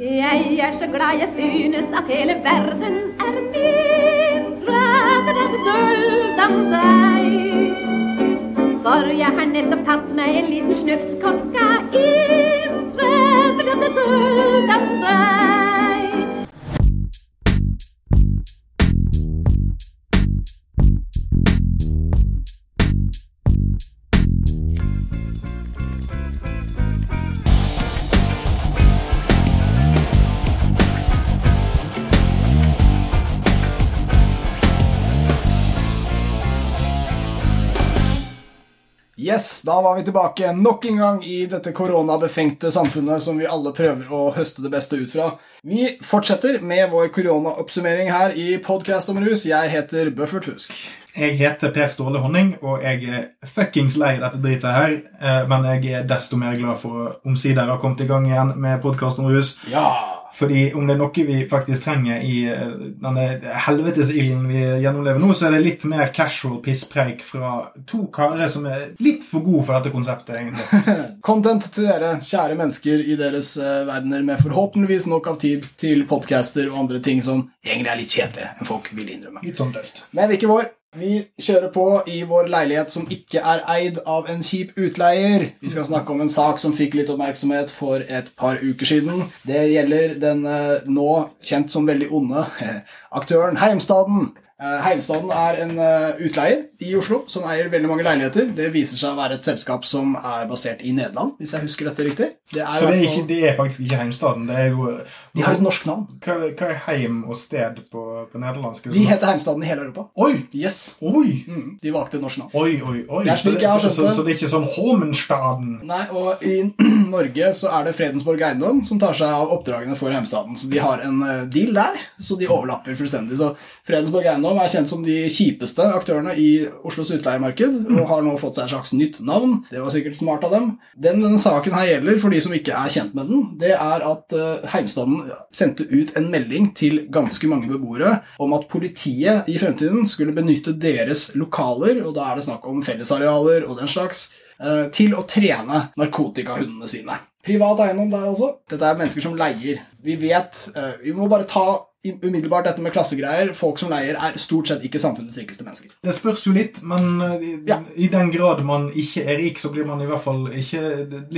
Jeg er så glad jeg synes at hele verden er mindre døll av deg. For jeg har nettopp tatt meg en liten snufs kokain. Døll av deg. Yes, da var vi tilbake nok en gang i dette koronabefengte samfunnet som vi alle prøver å høste det beste ut fra. Vi fortsetter med vår koronaoppsummering her i Podcast om rus. Jeg heter Buffert Fusk. Jeg heter Per Ståle Honning, og jeg er fuckings lei dette dritet her. eh, Men jeg er desto mer glad for å omsider ha kommet i gang igjen med podkast om rus. Ja! Fordi om det er noe vi faktisk trenger i eh, denne helvetesilden vi gjennomlever nå, så er det litt mer casual pisspreik fra to karer som er litt for gode for dette konseptet, egentlig. Content til dere, kjære mennesker i deres eh, verdener med forhåpentligvis nok av tid til podcaster og andre ting som egentlig er litt kjedelige enn folk vil innrømme. Litt sånn dølt. Men ikke vår. Vi kjører på i vår leilighet som ikke er eid av en kjip utleier. Vi skal snakke om en sak som fikk litt oppmerksomhet for et par uker siden. Det gjelder den eh, nå kjent som veldig onde aktøren Heimstaden. Eh, Heimstaden er en eh, utleier i Oslo som eier veldig mange leiligheter. Det viser seg å være et selskap som er basert i Nederland, hvis jeg husker dette riktig. Det er, Så det er, ikke, det er faktisk ikke heimstaden. Det er jo de har et norsk navn. Hva, hva er heim og sted på, på nederlandsk? De heter Heimstaden i hele Europa. Oi! Yes. Oi! Mm, de valgte et norsk navn. Oi, oi, oi. Det så, det, så, så, så det er ikke sånn Holmenstaden? Nei, og i Norge så er det Fredensborg Eiendom som tar seg av oppdragene for Heimstaden. Så de har en eh, deal der, så de overlapper fullstendig. Så Fredensborg Eiendom er kjent som de kjipeste aktørene i Oslos utleiemarked, og har nå fått seg et slags nytt navn. Det var sikkert smart av dem. Den denne saken her gjelder, for de som ikke er kjent med den, det er at heimstanden Heimstaden sendte ut en melding til ganske mange beboere om at politiet i fremtiden skulle benytte deres lokaler, og da er det snakk om fellesarealer og den slags, eh, til å trene narkotikahundene sine. Privat eiendom der, altså. Dette er mennesker som leier. Vi vet eh, Vi må bare ta umiddelbart dette med klassegreier. Folk som leier, er stort sett ikke samfunnets rikeste mennesker. Det spørs jo litt, men i, Ja. i den grad man ikke er rik, så blir man i hvert fall ikke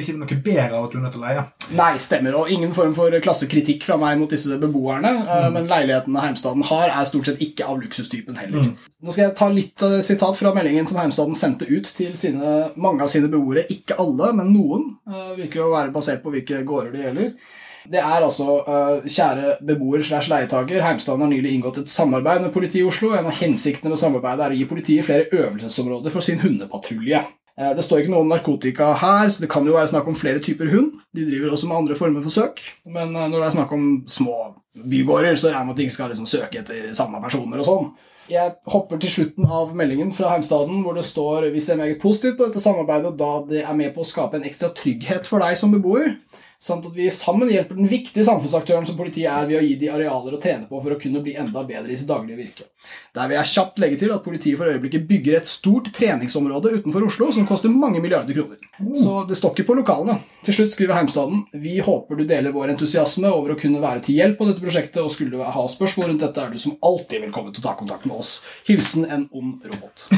ikke noe bedre av at du er nødt til å leie. Nei, stemmer. Og ingen form for klassekritikk fra meg mot disse beboerne. Mm. Men leilighetene Heimstaden har, er stort sett ikke av luksustypen heller. Nå skal jeg ta litt uh, sitat fra meldingen som Heimstaden sendte ut til sine, mange av sine beboere. Ikke alle, men noen. Uh, Virker å være basert på hvilke gårder det gjelder. Det er altså, eh, kjære beboer slash leietaker, Heimstaden har nylig inngått et samarbeid med politiet i Oslo. En av hensiktene med samarbeidet er å gi politiet flere øvelsesområder for sin hundepatrulje. Eh, Det står ikke noe om narkotika her, så det kan jo være snakk om flere typer hund. De driver også med andre former for søk. Men eh, når det er snakk om små bygårder, så regner jeg med at de ikke skal liksom søke etter samme personer og sånn. Jeg hopper til slutten av meldingen fra Heimstaden, hvor det står vi ser meget positivt på dette samarbeidet, da det er med på å skape en ekstra trygghet for deg som beboer, samt at vi sammen hjelper den viktige samfunnsaktøren som politiet er, ved å gi de arealer å trene på for å kunne bli enda bedre i sitt daglige virke. Der vil jeg kjapt legge til at politiet for øyeblikket bygger et stort treningsområde utenfor Oslo som koster mange milliarder kroner. Så det står ikke på lokalene. Til slutt skriver Heimstaden vi håper du deler vår entusiasme over å kunne være til hjelp på dette prosjektet, og skulle du ha spørsmål rundt dette, er du som alltid velkommen til å ta kontakt med oss. Hilsen en ond robot.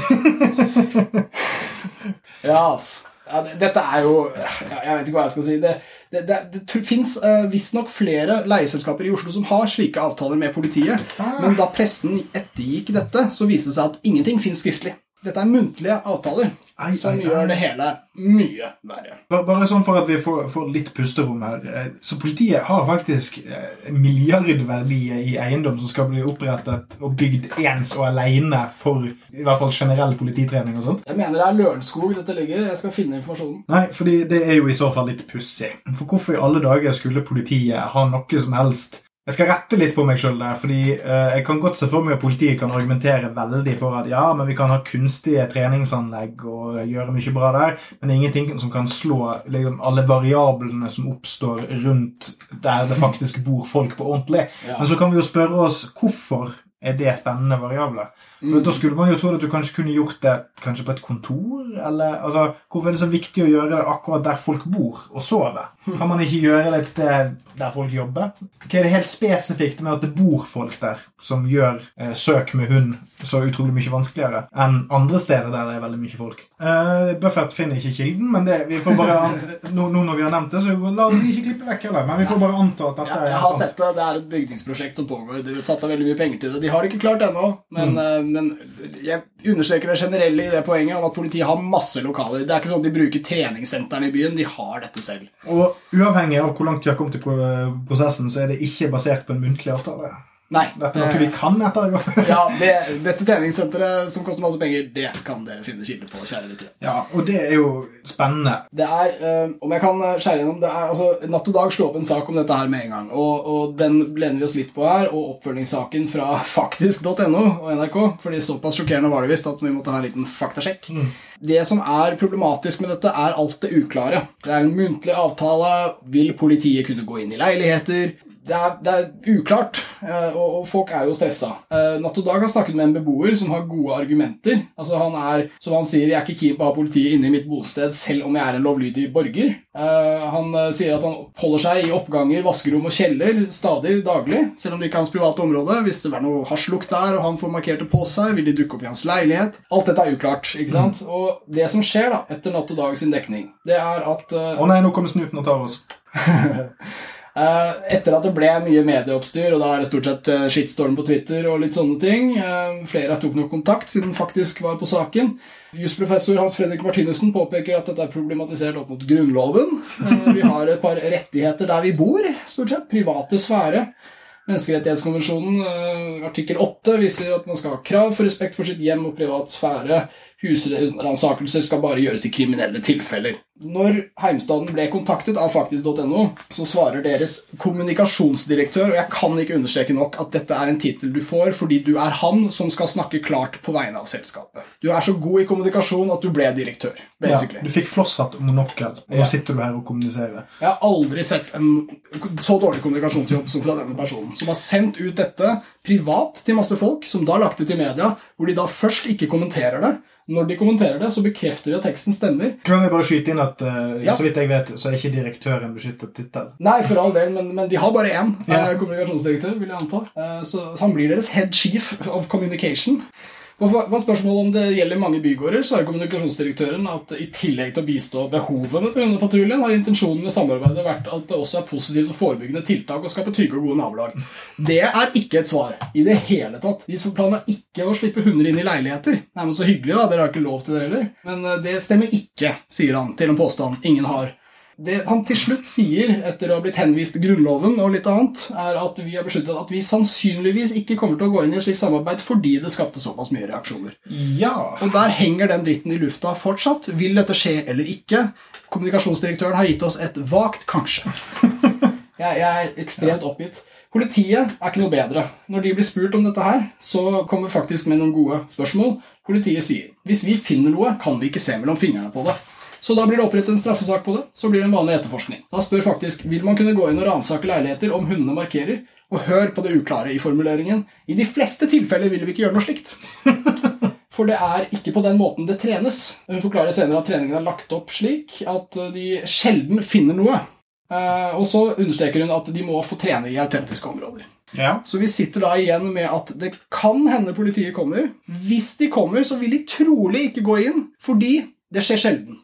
ja, altså. Ja, dette er jo Jeg vet ikke hva jeg skal si. Det, det, det, det fins uh, visstnok flere leieselskaper i Oslo som har slike avtaler med politiet. Men da pressen ettergikk dette, så viste det seg at ingenting fins skriftlig. Dette er muntlige avtaler Ai, som ei, ei. gjør det hele mye verre. Bare, bare sånn for at vi får, får litt pusterom her. Eh, Så politiet har faktisk eh, milliardverdier i eiendom som skal bli opprettet og bygd ens og alene for i hvert fall generell polititrening og sånt. Jeg mener det er Lørenskog dette ligger. Jeg skal finne informasjonen. Nei, fordi det er jo i så fall litt pussig. For hvorfor i alle dager skulle politiet ha noe som helst Jeg skal rette litt på meg sjøl der, fordi eh, jeg kan godt se for meg at politiet kan argumentere veldig for at ja, men vi kan ha kunstige treningsanlegg og gjøre mye bra der, men det er ingenting som kan slå liksom, alle variablene som oppstår rundt der det faktisk bor folk på ordentlig. Ja. Men så kan vi jo spørre oss hvorfor er det spennende variabler. For Da skulle man jo tro at du kanskje kunne gjort det kanskje på et kontor, Eller altså, hvorfor er det så viktig å gjøre det akkurat der folk bor og sover? Kan man ikke gjøre det et sted der folk jobber? Hva er det helt spesifikt med at det bor folk der, som gjør eh, søk med hund så utrolig mye vanskeligere enn andre steder der det er veldig mye folk? Eh, Buffett finner ikke kilden, men det, vi får bare nå, nå når vi har nevnt det, så la oss ikke klippe vekk heller. Men vi får bare anta at dette Ja, jeg er har sant. sett det. Det er et bygningsprosjekt som pågår. De har satt av veldig mye penger til det. De har det ikke klart ennå, men, mm. men jeg understreker det generelle i det poenget om at politiet har masse lokaler. Det er ikke sånn at de bruker treningssentrene i byen. De har dette selv. Og uavhengig av hvor langt de har kommet i prosessen, så er det ikke basert på en muntlig avtale. Nei. Dette er noe vi kan etter. Ja, det, Dette treningssenteret som koster masse penger, det kan dere finne kilder på. kjære lyttere. Ja, og det er jo spennende. Det er, øh, om jeg kan eh, skjære gjennom, det er altså, Natt og Dag slo opp en sak om dette her med en gang. Og, og den lener vi oss litt på her, og oppfølgingssaken fra faktisk.no og NRK. fordi såpass sjokkerende var det visst at vi måtte ha en liten faktasjekk. Det som er problematisk med dette, er alt det uklare. Det er en muntlig avtale. Vil politiet kunne gå inn i leiligheter? Det er, det er uklart, eh, og, folk er jo stressa. Eh, Natt og Dag har snakket med en beboer som har gode argumenter. Altså Han er, som han sier, jeg er ikke keen på å ha politiet inne i mitt bosted selv om jeg er en lovlydig borger. Eh, Han sier at han holder seg i oppganger, vaskerom og kjeller stadig daglig, selv om det ikke er hans private område. Hvis det er noe hasjlukt der, og han får markert det på seg, vil de dukke opp i hans leilighet. Alt dette er uklart. ikke sant? Og det som skjer da, etter Natt og Dag sin dekning, det er at Å nei, nå kommer snuten og tar oss. Eh, etter at det ble mye medieoppstyr, og da er det stort sett eh, shitstorm på Twitter og litt sånne ting eh, Flere tok nok kontakt siden faktisk var på saken. Jusprofessor Hans Fredrik Martinussen påpeker at dette er problematisert opp mot Grunnloven. Eh, vi har et par rettigheter der vi bor, stort sett. Private sfære. Menneskerettighetskonvensjonen eh, artikkel 8 viser at man skal ha krav for respekt for sitt hjem og privat sfære. Husransakelser skal bare gjøres i kriminelle tilfeller. Når Heimstaden ble kontaktet av faktisk.no, så svarer deres kommunikasjonsdirektør, og jeg kan ikke understreke nok at dette er en tittel du får fordi du er han som skal snakke klart på vegne av selskapet. Du er så god i kommunikasjon at du ble direktør, basically. Ja, du fikk flosshatt monokkel, og nå Ja. sitter du her og kommuniserer. Jeg har aldri sett en så dårlig kommunikasjonsjobb som fra denne personen, som har sendt ut dette privat til masse folk, som da lagt det til media, hvor de da først ikke kommenterer det. Når de kommenterer det, så bekrefter de at teksten stemmer. Kan jeg bare skyte inn at uh, Ja. så vidt jeg vet, så er ikke direktør en beskyttet tittel? Nei, for all del, men, men de har bare én Ja. uh, kommunikasjonsdirektør, vil jeg anta. Uh, så han blir deres head chief of communication. Hva er spørsmålet om det gjelder mange bygårder, så er kommunikasjonsdirektøren at i tillegg til å bistå behovene til denne patruljen, har intensjonen med samarbeidet vært at det også er positivt og forebyggende tiltak og skape trygge og gode nabolag. Det er ikke et svar i det hele tatt. De som planer ikke å slippe hunder inn i leiligheter. Nei, men Så hyggelig, da. Dere har ikke lov til det heller. Men eh, det stemmer ikke, sier han til en påstand ingen har. Det han til slutt sier, etter å ha blitt henvist til Grunnloven og litt annet, er at vi har besluttet at vi sannsynligvis ikke kommer til å gå inn i et slikt samarbeid fordi det skapte såpass mye reaksjoner. Ja. Og der henger den dritten i lufta fortsatt. Vil dette skje eller ikke? Kommunikasjonsdirektøren har gitt oss et vagt kanskje. Jeg, jeg er ekstremt oppgitt. Politiet er ikke noe bedre. Når de blir spurt om dette her, så kommer faktisk med noen gode spørsmål. Politiet sier hvis vi finner noe, kan vi ikke se mellom fingrene på det. Så da blir det opprettet en straffesak på det. Så blir det en vanlig etterforskning. Da spør faktisk vil man kunne gå inn og ransake leiligheter om hundene markerer. Og hør på det uklare i formuleringen. I de fleste tilfeller vil vi ikke gjøre noe slikt. For det er ikke på den måten det trenes. Hun forklarer senere at treningen er lagt opp slik at eh, de sjelden finner noe. Eh, Og så understreker hun at de må få trene i autentiske områder. ja. Så vi sitter da igjen med at det kan hende politiet kommer. Hvis de kommer, så vil de trolig ikke gå inn, fordi det skjer sjelden.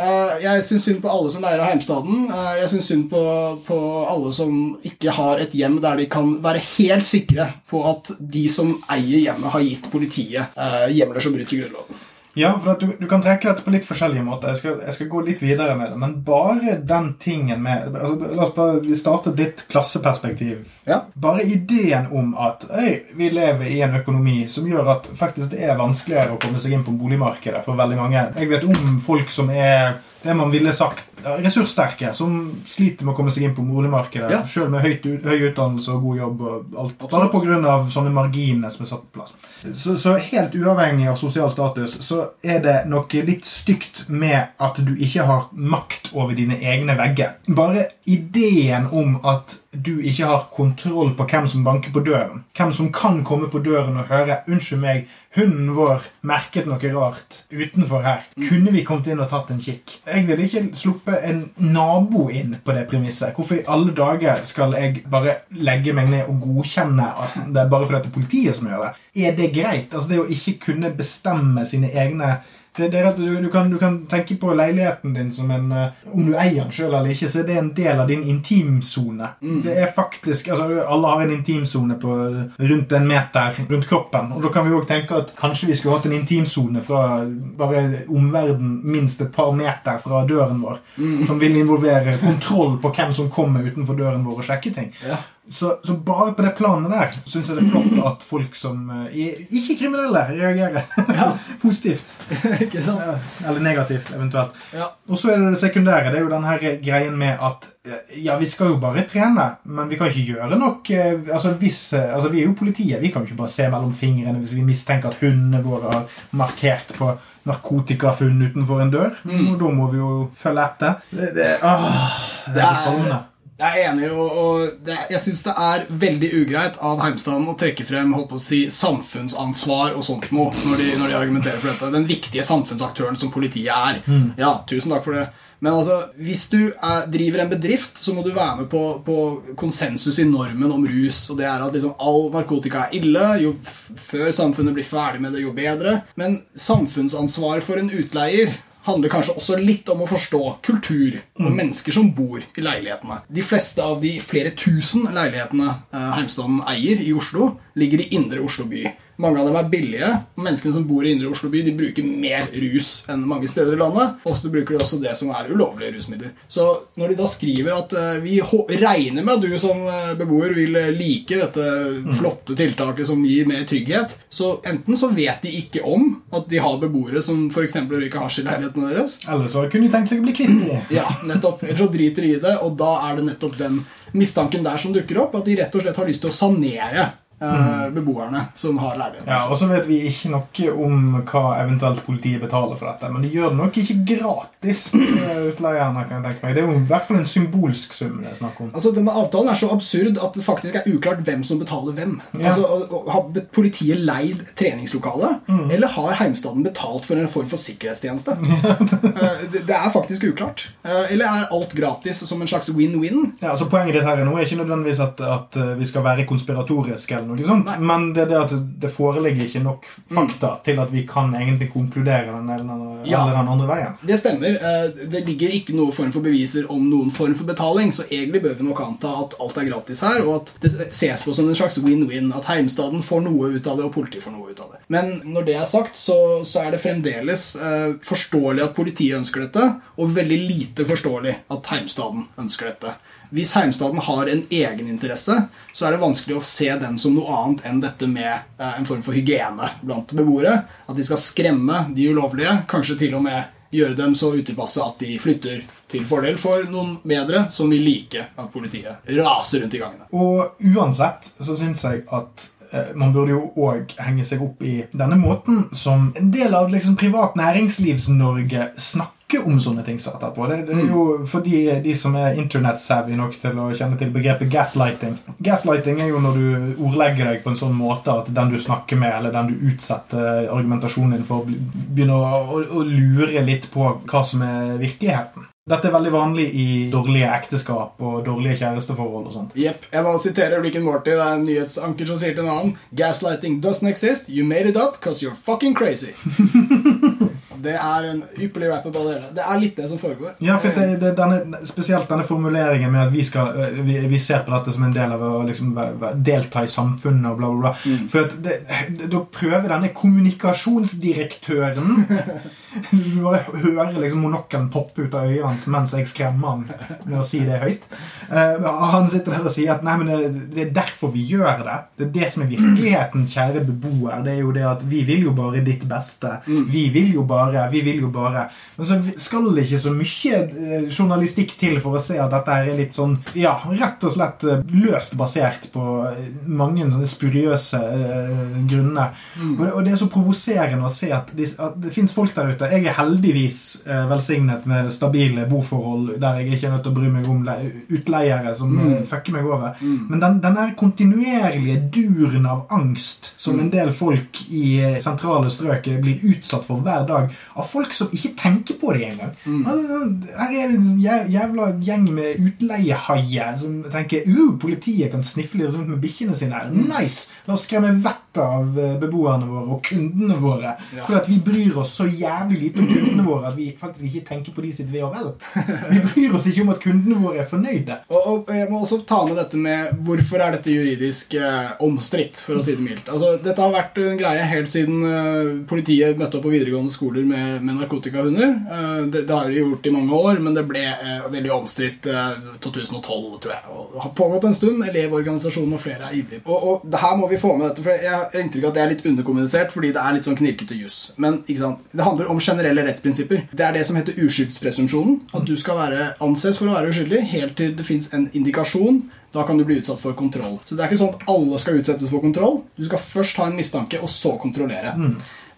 Eh, Jeg syns synd på alle som leier av Heimstaden. Eh, Jeg syns synd på, på alle som ikke har et hjem der de kan være helt sikre på at de som eier hjemmet, har gitt politiet eh, hjemler som bryter Grunnloven. Ja, for du, du kan trekke dette på litt forskjellige måter. Jeg skal, jeg skal gå litt videre med det. Men bare den tingen med altså, La oss bare starte ditt klasseperspektiv. Ja. Bare ideen om at øy, vi lever i en økonomi som gjør at faktisk det er vanskeligere å komme seg inn på boligmarkedet for veldig mange. Jeg vet om folk som er det man ville sagt ressurssterke, som sliter med å komme seg inn på boligmarkedet, Ja. selv med høyt, høy utdannelse og god jobb. og alt, Absolutt. Bare av sånne marginer som er satt på plass. Så, så helt uavhengig av sosial status, så er det noe litt stygt med at du ikke har makt over dine egne vegger. Bare ideen om at du ikke har kontroll på hvem som banker på døren. Hvem som kan komme på døren og høre 'Unnskyld meg, hunden vår merket noe rart utenfor her'. Kunne vi kommet inn og tatt en kikk? Jeg ville ikke sluppet en nabo inn på det premisset. Hvorfor i alle dager skal jeg bare legge meg ned og godkjenne at det er bare fordi det er politiet som gjør det? Er det greit? Altså Det å ikke kunne bestemme sine egne det, det du, du, kan, du, kan, tenke på leiligheten din som en uh, Om du eier den sjøl eller ikke, så er det en del av din intimsone. Mm. Det er faktisk altså Alle har en intimsone på rundt en meter rundt kroppen. Og da kan vi òg tenke at kanskje vi skulle hatt en intimsone fra bare omverdenen minst et par meter fra døren vår. Mm. Som vil involvere kontroll på hvem som kommer utenfor døren vår og sjekker ting. Ja. Så, så, bare på det planet der syns jeg det er flott at folk som uh, ikke kriminelle reagerer ja. positivt. ikke sant? Eller negativt, eventuelt. Ja. Og så er det det sekundære. Det er jo den her greien med at eh, ja, vi skal jo bare trene, men vi kan ikke gjøre nok uh, altså, hvis, altså, Vi er jo politiet. Vi kan jo ikke bare se mellom fingrene hvis vi mistenker at hundene våre har markert på narkotikafunn utenfor en dør. Mm. Og da må vi jo følge etter. Det, det, åh, det er ikke forholdende. Jeg er enig, og, og det, jeg syns det er veldig ugreit av Heimstaden å trekke frem holdt på å si, samfunnsansvar og sånt noe når de, når de argumenterer for dette. Den viktige samfunnsaktøren som politiet er. Mm. Ja, tusen takk for det. Men altså, hvis du er, driver en bedrift, så må du være med på, på, konsensus i normen om rus. Og det er at liksom all narkotika er ille. Jo før samfunnet blir ferdig med det, jo bedre. Men samfunnsansvar for en utleier handler kanskje også litt om å forstå kultur og mm. mennesker som bor i leilighetene. De fleste av de flere tusen leilighetene eh, Heimstaden eier i Oslo, ligger i indre Oslo by. Mange av dem er billige. og Menneskene som bor i indre Oslo by, de bruker mer rus enn mange steder i landet. Ofte bruker de også det som er ulovlige rusmidler. Så når de da skriver at uh, vi regner med at du som uh, beboer vil uh, like dette mm. flotte tiltaket som gir mer trygghet, så enten så vet de ikke om at de har beboere som f.eks. røyker hasj i leilighetene deres. Eller så kunne de tenkt seg å bli kvitt dem. ja, nettopp. Eller så driter de i det, og da er det nettopp den mistanken der som dukker opp, at de rett og slett har lyst til å sanere mm. beboerne som har leilighet. Ja, og så vet vi ikke noe om hva eventuelt politiet betaler for dette. Men de gjør det nok ikke gratis. utleierne kan jeg tenke meg. Det er jo i hvert fall en symbolsk sum. det er snakk om. Altså, Denne avtalen er så absurd at det faktisk er uklart hvem som betaler hvem. Ja. Altså, Har politiet leid treningslokale, mm. eller har Heimstaden betalt for en form for sikkerhetstjeneste? Eh, det er faktisk uklart. Eh, eller er alt gratis som en slags win-win? Ja, altså Poenget ditt her nå er ikke nødvendigvis at, at vi skal være konspiratoriske. eller noe sånt. Nei. Men det er det at det foreligger ikke nok fakta mm. til at vi kan egentlig konkludere den eller den, ja, eller den andre veien. Det stemmer. Eh, det ligger ikke noen form for beviser om noen form for betaling, så egentlig bør vi nok anta at alt er gratis her, og at det ses på som en slags win-win. At Heimstaden får noe ut av det, og politiet får noe ut av det. Men når det er sagt, så, så er det fremdeles uh, forståelig at politiet ønsker dette, og veldig lite forståelig at Heimstaden ønsker dette. Hvis Heimstaden har en egeninteresse, så er det vanskelig å se den som noe annet enn dette med eh, en form for hygiene blant beboere. At de skal skremme de ulovlige, kanskje til og med gjøre dem så utilpasse at de flytter til fordel for noen bedre som vil like at politiet raser rundt i gangene. Og uansett så syns jeg at eh, man burde jo òg henge seg opp i denne måten som en del av liksom privat næringslivs-Norge snakker snakke om sånne ting Så etterpå. Det, det, er jo for de som er internett-savvy nok til å kjenne til begrepet gaslighting. Gaslighting er jo når du ordlegger deg på en sånn måte at den du snakker med, eller den du utsetter argumentasjonen din for, begynner å, å, å lure litt på hva som er virkeligheten. Dette er veldig vanlig i dårlige ekteskap og dårlige kjæresteforhold. og sånt. Jepp. Jeg må sitere Rick and Morty. Det er en nyhetsanker som sier til en annen Gaslighting doesn't exist. You made it up because you're fucking crazy. Det er en ypperlig rapper på det. Det er litt det som foregår. Ja, for det, det, denne, Spesielt denne formuleringen med at vi, skal, øh, vi, vi, ser på dette som en del av å liksom, delta i samfunnet og bla, bla, bla. Mm. For da prøver denne kommunikasjonsdirektøren Du bare hører liksom monokkelen poppe ut av øyet hans mens jeg skremmer han med å si det høyt. Uh, han sitter der og sier at nei, men det, det, er derfor vi gjør det. Det er det som er virkeligheten, kjære beboer. Det er jo det at vi vil jo bare ditt beste. Mm. Vi vil jo bare vi vil jo bare. Men så skal det ikke så mye eh, journalistikk til for å se at dette her er litt sånn Ja, rett og slett eh, løst basert på mange sånne spuriøse uh, grunner. Mm. Og, det, og, det, er så provoserende å se at, de, at det fins folk der ute utgangspunktet. Jeg er heldigvis eh, velsignet med stabile boforhold der jeg ikke er nødt til å bry meg om utleiere som Mm. eh, fucker meg over. Men den, den der kontinuerlige duren av angst som Mm. en del folk i eh, sentrale strøk blir utsatt for hver dag, av folk som ikke tenker på det engang. Mm. Altså, Her er det en jævla gjeng med utleiehaier som tenker uh, politiet kan snifle rundt med bikkjene sine. Mm. Nice! La oss skremme vettet av eh, beboerne våre og kundene våre. Ja. For at vi bryr oss så jævlig lite om kundene våre at vi faktisk ikke tenker på de sitt ve og vel. Vi bryr oss ikke om at kundene våre er fornøyde. Og, og jeg må også ta med dette med hvorfor er dette juridisk eh, omstridt, for å si det mildt. Altså, dette har vært en greie helt siden eh, politiet møtte opp på videregående skoler med, med narkotikahunder. Eh, det, det har de gjort i mange år, men det ble eh, veldig omstridt eh, 2012, tror jeg. Og det har pågått en stund. Elevorganisasjonen og flere er ivrige. Og, og det her må vi få med dette, for jeg har inntrykk av at det er litt underkommunisert fordi det er litt sånn knirkete juss. Men ikke sant? det handler om generelle rettsprinsipper. Det er det som heter uskyldspresumpsjonen. At du skal være, anses for å være uskyldig helt til det fins en indikasjon. Da kan du bli utsatt for kontroll. Så det er ikke sånn at alle skal utsettes for kontroll. Du skal først ha en mistanke, og så kontrollere.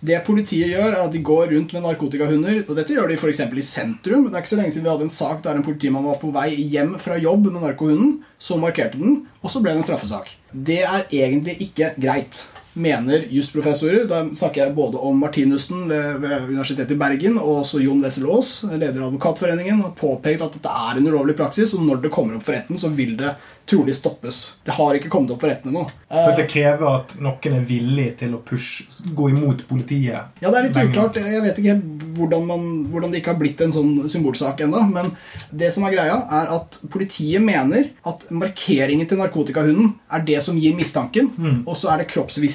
Det politiet gjør, er at de går rundt med narkotikahunder. og Dette gjør de f.eks. i sentrum. Det er ikke så lenge siden vi hadde en sak der en politimann var på vei hjem fra jobb med narkohunden. Så markerte den, og så ble det en straffesak. Det er egentlig ikke greit. Mener jusprofessorer. Da snakker jeg både om Martinussen ved, ved Universitetet i Bergen og også Jon Wessel Aas, leder av Advokatforeningen, har påpekt at dette er en ulovlig praksis, og når det kommer opp for retten, så vil det trolig stoppes. Det har ikke kommet opp for retten ennå. For det krever at noen er villig til å push, gå imot politiet. Ja, det er litt uklart. Jeg vet ikke helt hvordan, man, hvordan det ikke har blitt en sånn symbolsak ennå. Men det som er greia, er at politiet mener at markeringen til narkotikahunden er det som gir mistanken, og så er det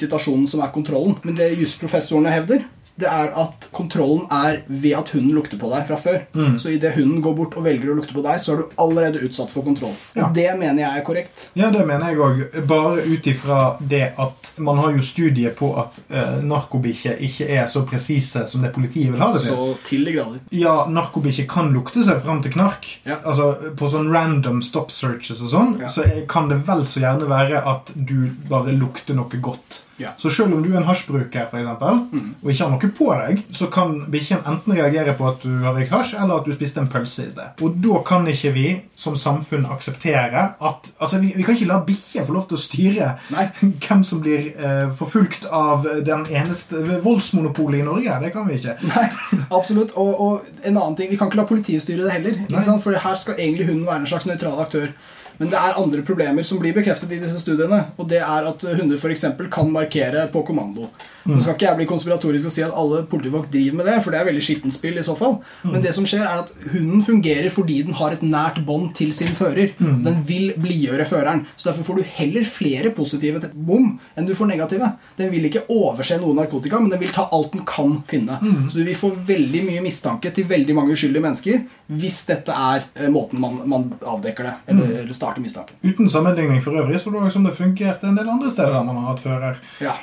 kroppsvisitasjonen som er kontrollen. Men det jusprofessorene hevder, det er at kontrollen er ved at hunden lukter på deg fra før. Så idet hunden går bort og velger å lukte på deg, så er du allerede utsatt for kontroll. Ja. det mener jeg er korrekt. Ja, det mener jeg òg. Bare ut ifra det at man har jo studier på at eh, narkobikkjer ikke er så presise som det politiet vil ha det til. Så til de grader. Ja, narkobikkjer kan lukte seg fram til knark. Ja. Altså, På sånn random stop searches og sånn, Ja. så kan det vel så gjerne være at du bare lukter noe godt. Ja. Så selv om du er en hasjbruker, for eksempel, Mm. og ikke har noe på deg, så kan bikkjen enten reagere på at du har røykt hasj, eller at du spiste en pølse i sted. Og da kan ikke vi som samfunn akseptere at Altså, vi, vi kan ikke la bikkjer få lov til å styre Nei. hvem som blir eh, forfulgt av den eneste voldsmonopolet i Norge. Det kan vi ikke. Nei, absolutt. Og, og en annen ting, vi kan ikke la politiet styre det heller. For her skal egentlig hunden være en slags nøytral aktør. Men det er andre problemer som blir bekreftet i disse studiene. Og det er at hunder eksempel kan markere på kommando. Nå skal ikke jeg bli konspiratorisk og si at alle politifolk driver med det, for det er veldig skittent spill i så fall. Men det som skjer, er at hunden fungerer fordi den har et nært bånd til sin fører. Den vil blidgjøre føreren. Så derfor får du heller flere positive bom enn du får negative. Den vil ikke overse noe narkotika, men den vil ta alt den kan finne. Så du vil få veldig mye mistanke til veldig mange uskyldige mennesker hvis dette er eh, måten man, man avdekker det, eller, eller starter mistanke. Uten sammenligning for øvrig, så det var som det fungerte en del andre steder der man har hatt fører. Ja.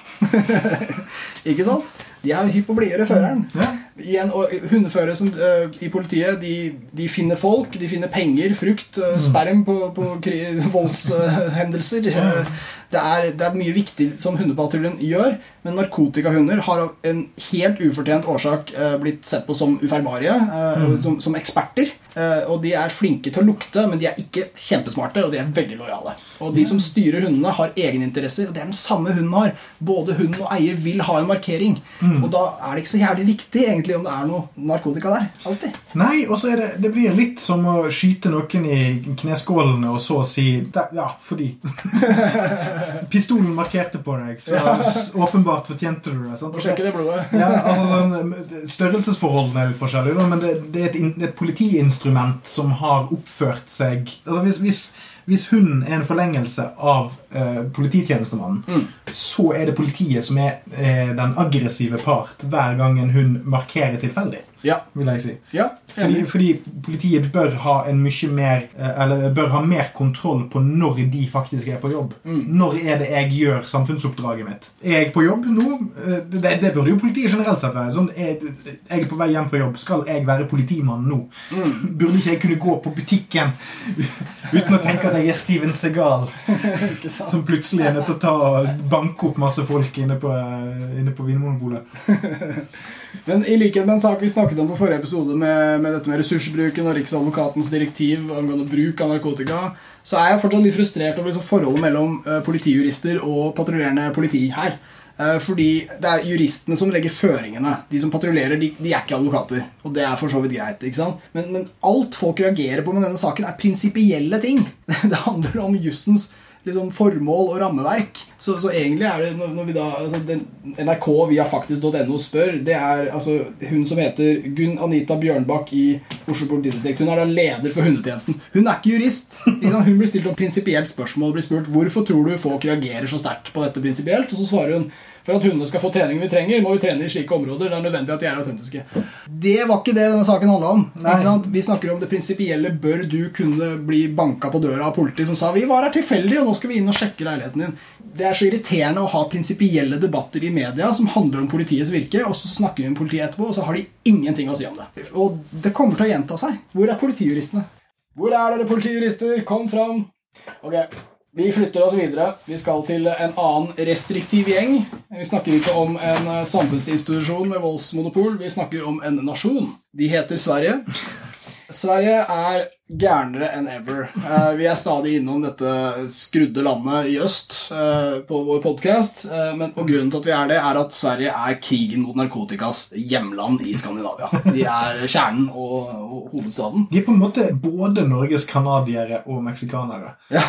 ikke sant? De er hypp på å blidgjøre føreren. Ja. Igjen, og Hundeførere som, uh, i politiet de, de finner folk, de finner penger, frukt, uh, sperm på, på voldshendelser. ja. det, det er mye viktig som hundepatruljen gjør, men narkotikahunder har av en helt ufortjent årsak eh, blitt sett på som ufeilbarlige, mm. som, som eksperter. Eh, og de er flinke til å lukte, men de er ikke kjempesmarte, og de er veldig lojale. Og de som styrer hundene, har egeninteresser, og det er den samme hunden har. Både hunden og eier vil ha en markering. Og da er det ikke så jævlig viktig egentlig om det er noe narkotika der. Alltid. Nei, og så det, det blir litt som å skyte noen i kneskålene og så si Ja, fordi Pistolen markerte på deg, så åpenbart fortjente du det. sant? Og sjekke det blodet. Ja, altså sånn, Størrelsesforholdene er litt forskjellige, men det, det, er et, et politiinstrument som har oppført seg altså hvis, hvis, hvis hun er en forlengelse av eh, polititjenestemannen, så er det politiet som er eh, den aggressive part hver gang en hund markerer tilfeldig. Ja. vil jeg si. ja Fordi, fordi politiet bør ha en mye mer eh, Eller bør ha mer kontroll på når de faktisk er på jobb. Mm. Når er det jeg gjør samfunnsoppdraget mitt? Er jeg på jobb nå? Eh, Det, det burde jo politiet generelt sett være. Sånn, er, jeg er på vei hjem fra jobb. Skal jeg være politimann nå? Mm. Burde ikke jeg kunne gå på butikken uten å tenke at jeg er Steven Segal, som plutselig er nødt til å ta banke opp masse folk inne på, eh, inne på Vinmonopolet? Men i likhet med en sak vi snakket om på forrige episode med, med dette med ressursbruken og Riksadvokatens direktiv angående bruk av narkotika, så er jeg fortsatt litt frustrert over liksom forholdet mellom uh, politijurister og patruljerende politi her. Uh, fordi det er juristene som legger føringene. De som patruljerer, de, de er ikke advokater. Og det er for så vidt greit. ikke sant? Men, men alt folk reagerer på med denne saken, er prinsipielle ting. Det handler om jussens liksom, formål og rammeverk. Så, så egentlig er det når, vi da altså, den, NRK via faktisk.no spør, det er altså hun som heter Gunn Anita Bjørnbakk i Oslo politidistrikt. Hun er da leder for hundetjenesten. Hun er ikke jurist. Ikke? Hun blir stilt om prinsipielt spørsmål. blir spurt hvorfor tror du folk reagerer så sterkt på dette prinsipielt, og så svarer hun for at hundene skal få trening vi trenger, må vi trene i slike områder. Det er nødvendig at de er autentiske. Det var ikke det denne saken handla om. Vi snakker om det prinsipielle. Bør du kunne bli banka på døra av politi som sa vi var her tilfeldig, og nå skal vi inn og sjekke leiligheten din? Det er så irriterende å ha prinsipielle debatter i media som handler om politiets virke, og så snakker vi med politiet etterpå, og så har de ingenting å si om det. Og det kommer til å gjenta seg. Hvor er politijuristene? Hvor er dere politijurister? Kom fram! Ok, vi flytter oss videre. Vi skal til en annen restriktiv gjeng. Vi snakker ikke om en eh, samfunnsinstitusjon med voldsmonopol, vi snakker om en nasjon. De heter Sverige. Sverige er gærnere enn ever. Eh, vi er stadig innom dette skrudde landet i øst eh, på vår podkast. men og grunnen til at vi er det, er at Sverige er krigen mot narkotikas hjemland i Skandinavia. De er kjernen og, og hovedstaden. De er på en måte både Norges canadiere og meksikanere. Ja,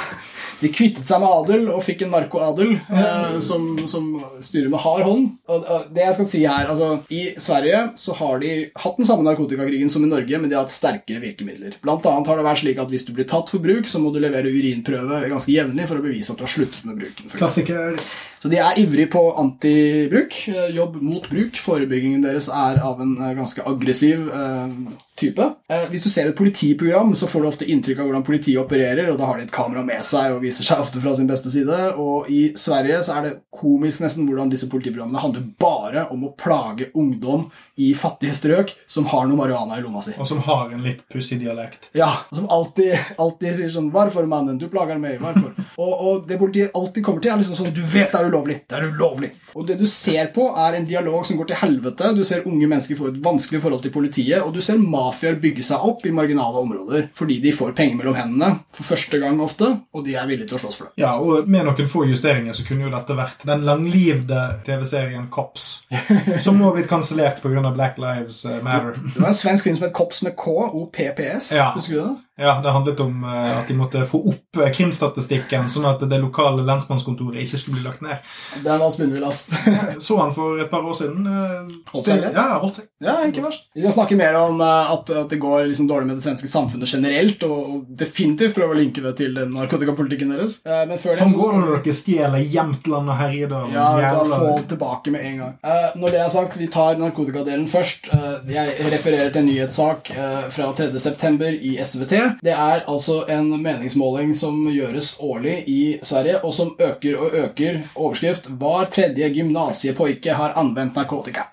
De kvittet seg med adel og fikk en narkoadel eh, som, som styrer med hard hånd. Og, og det jeg skal si her, altså I Sverige så har de hatt den samme narkotikakrigen som i Norge, men de har hatt sterkere virkemidler. Blant annet har det vært slik at Hvis du blir tatt for bruk, så må du levere urinprøve ganske jevnlig for å bevise at du har sluttet med bruken. Klassiker. Så de er ivrig på antibruk. eh, Jobb mot bruk. Forebyggingen deres er av en eh, ganske aggressiv eh, type. Hvis du ser et politiprogram, så får du ofte inntrykk av hvordan politiet opererer, og da har de et kamera med seg og viser seg ofte fra sin beste side. Og i Sverige så er det komisk nesten hvordan disse politiprogrammene handler bare om å plage ungdom i fattige strøk som har noe marihuana i lomma si. Og som har en litt pussig dialekt. Ja, og som alltid, alltid sier sånn 'Hvorfor, mannen? Du plager meg. Hvorfor?' og, og det politiet alltid kommer til, er liksom sånn 'Du vet det er ulovlig. Det er ulovlig.' Og det du ser på, er en dialog som går til helvete. Du ser unge mennesker få et vanskelig forhold til politiet, og du ser mafiaer bygge seg opp i marginale områder fordi de får penger mellom hendene for første gang ofte, og de er villige til å slåss for det. Ja, og med noen få justeringer så kunne jo dette vært den langlivde TV-serien Cops, som nå har blitt kansellert pga. Black Lives Matter. Det var en svensk film som het Kops med K, OPPS. Ja. Husker du det? Ja, Det handlet om eh, at de måtte få opp eh, krimstatistikken, sånn at det lokale lensmannskontoret ikke skulle bli lagt ned. Det er spinnvill, ass. Så han for et par år siden. eh, Holdt seg greit? Ja, holdt seg. Ja, ikke verst. Vi skal snakke mer om eh, at, at det går liksom dårlig med det svenske samfunnet generelt, og, og definitivt prøve å linke det til den narkotikapolitikken deres. Eh, Men før det går når dere stjeler Jämtland og Herjedalen. ja, da få tilbake med en gang. Når det er sagt, vi tar narkotikadelen først. Jeg refererer til en nyhetssak fra 3.9. i SVT. Det er altså en meningsmåling som gjøres årlig i Sverige, og som øker og øker. Overskrift 'Hver tredje gymnasiepoike har anvendt narkotika'.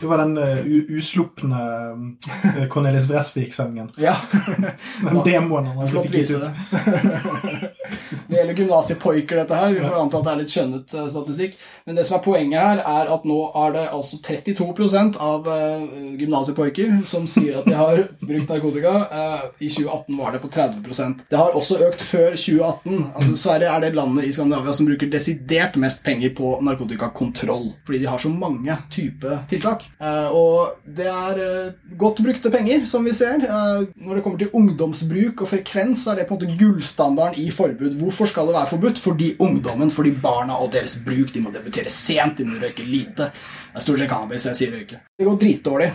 Det var den uh, uslupne uh, Cornelis Vresvik-sangen. Ja, Den demoen han Flott vise det. det gjelder gymnasiepoiker, dette her. Vi får anta at det er litt skjønnet uh, statistikk. Men det som er poenget her, er at nå er det altså 32% av uh, gymnasiepoiker som sier at de har brukt narkotika. I 2018 var det på 30% Det har også økt før 2018. Altså Sverige er det landet i Skandinavia som bruker desidert mest penger på narkotikakontroll. Fordi de har så mange type tiltak. Eh, og det er eh, godt brukte penger, som vi ser. Eh, når det kommer til ungdomsbruk og frekvens, så er det på en måte gullstandarden i forbud. Hvorfor skal det være forbudt? Fordi ungdommen, fordi barna og deres bruk, de må debutere sent, de må røyke lite. Det er stort sett cannabis, jeg sier røyke. Det går dritdårlig.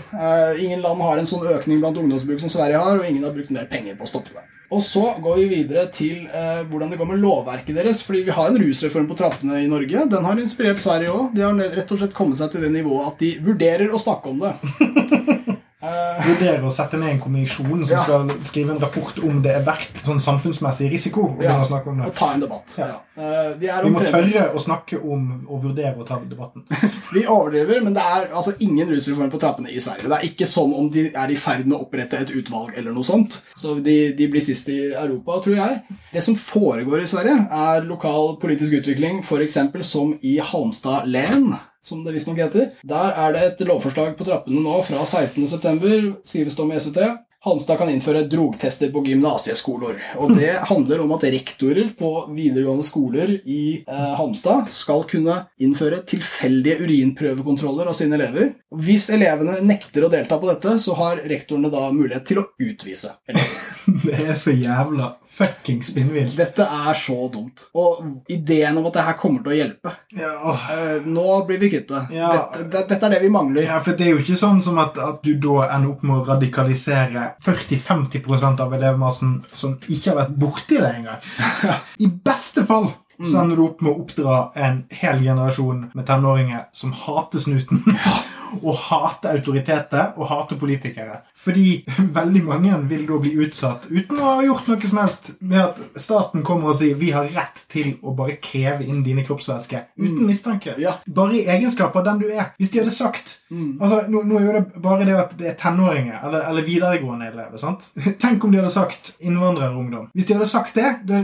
Ingen land har en sånn økning blant ungdomsbruk som Sverige har, og ingen har brukt mer penger på å stoppe det. Og så går vi videre til eh, hvordan det går med lovverket deres. Fordi vi har en rusreform på trappene i Norge. Den har inspirert Sverige òg. De har rett og slett kommet seg til det nivået at de vurderer å snakke om det. Eh, Vurdere å sette ned en kommisjon som Ja. skal skrive en rapport om det er verdt sånn samfunnsmessig risiko. å Ja. snakke om det. og ta en debatt. Ja. Eh, de Vi må tørre å snakke om og vurdere å ta debatten. Vi overdriver, men det er altså ingen rusreform på trappene i Sverige. Det er ikke som om de er i ferd med å opprette et utvalg eller noe sånt. Så de, de blir sist i Europa, tror jeg. Det som foregår i Sverige, er lokal politisk utvikling, f.eks. som i Halmstad len. Som det visstnok heter. Der er det et lovforslag på trappene nå fra 16.9., skrives det om i SVT. Halmstad kan innføre drogtester på gymnasieskoler. Og det handler om at rektorer på videregående skoler i eh, Halmstad skal kunne innføre tilfeldige urinprøvekontroller av sine elever. Hvis elevene nekter å delta på dette, så har rektorene da mulighet til å utvise elever. Det er så jævla fucking spinnvilt. Dette er så dumt. Og ideen om at det her kommer til å hjelpe Ja, åh. eh, Nå blir vi kvitt. Ja. Det. Dette er det vi mangler. Ja, for Det er jo ikke sånn som at, at du da ender opp med å radikalisere 40-50% av elevmassen som ikke har vært borti det engang. I beste fall så ender du opp med å oppdra en hel generasjon med tenåringer som hater snuten. Og hater autoriteter og hater politikere. Fordi veldig mange vil da bli utsatt uten å ha gjort noe som helst med at staten kommer og sier vi har rett til å bare kreve inn dine kroppsvæsker uten mistanke. Ja. Bare i egenskap av den du er. Hvis de hadde sagt altså, nå, nå er det bare det at det er tenåringer, eller, eller videregående elever. sant? Tenk om de hadde sagt innvandrerungdom. Hvis de hadde sagt det, det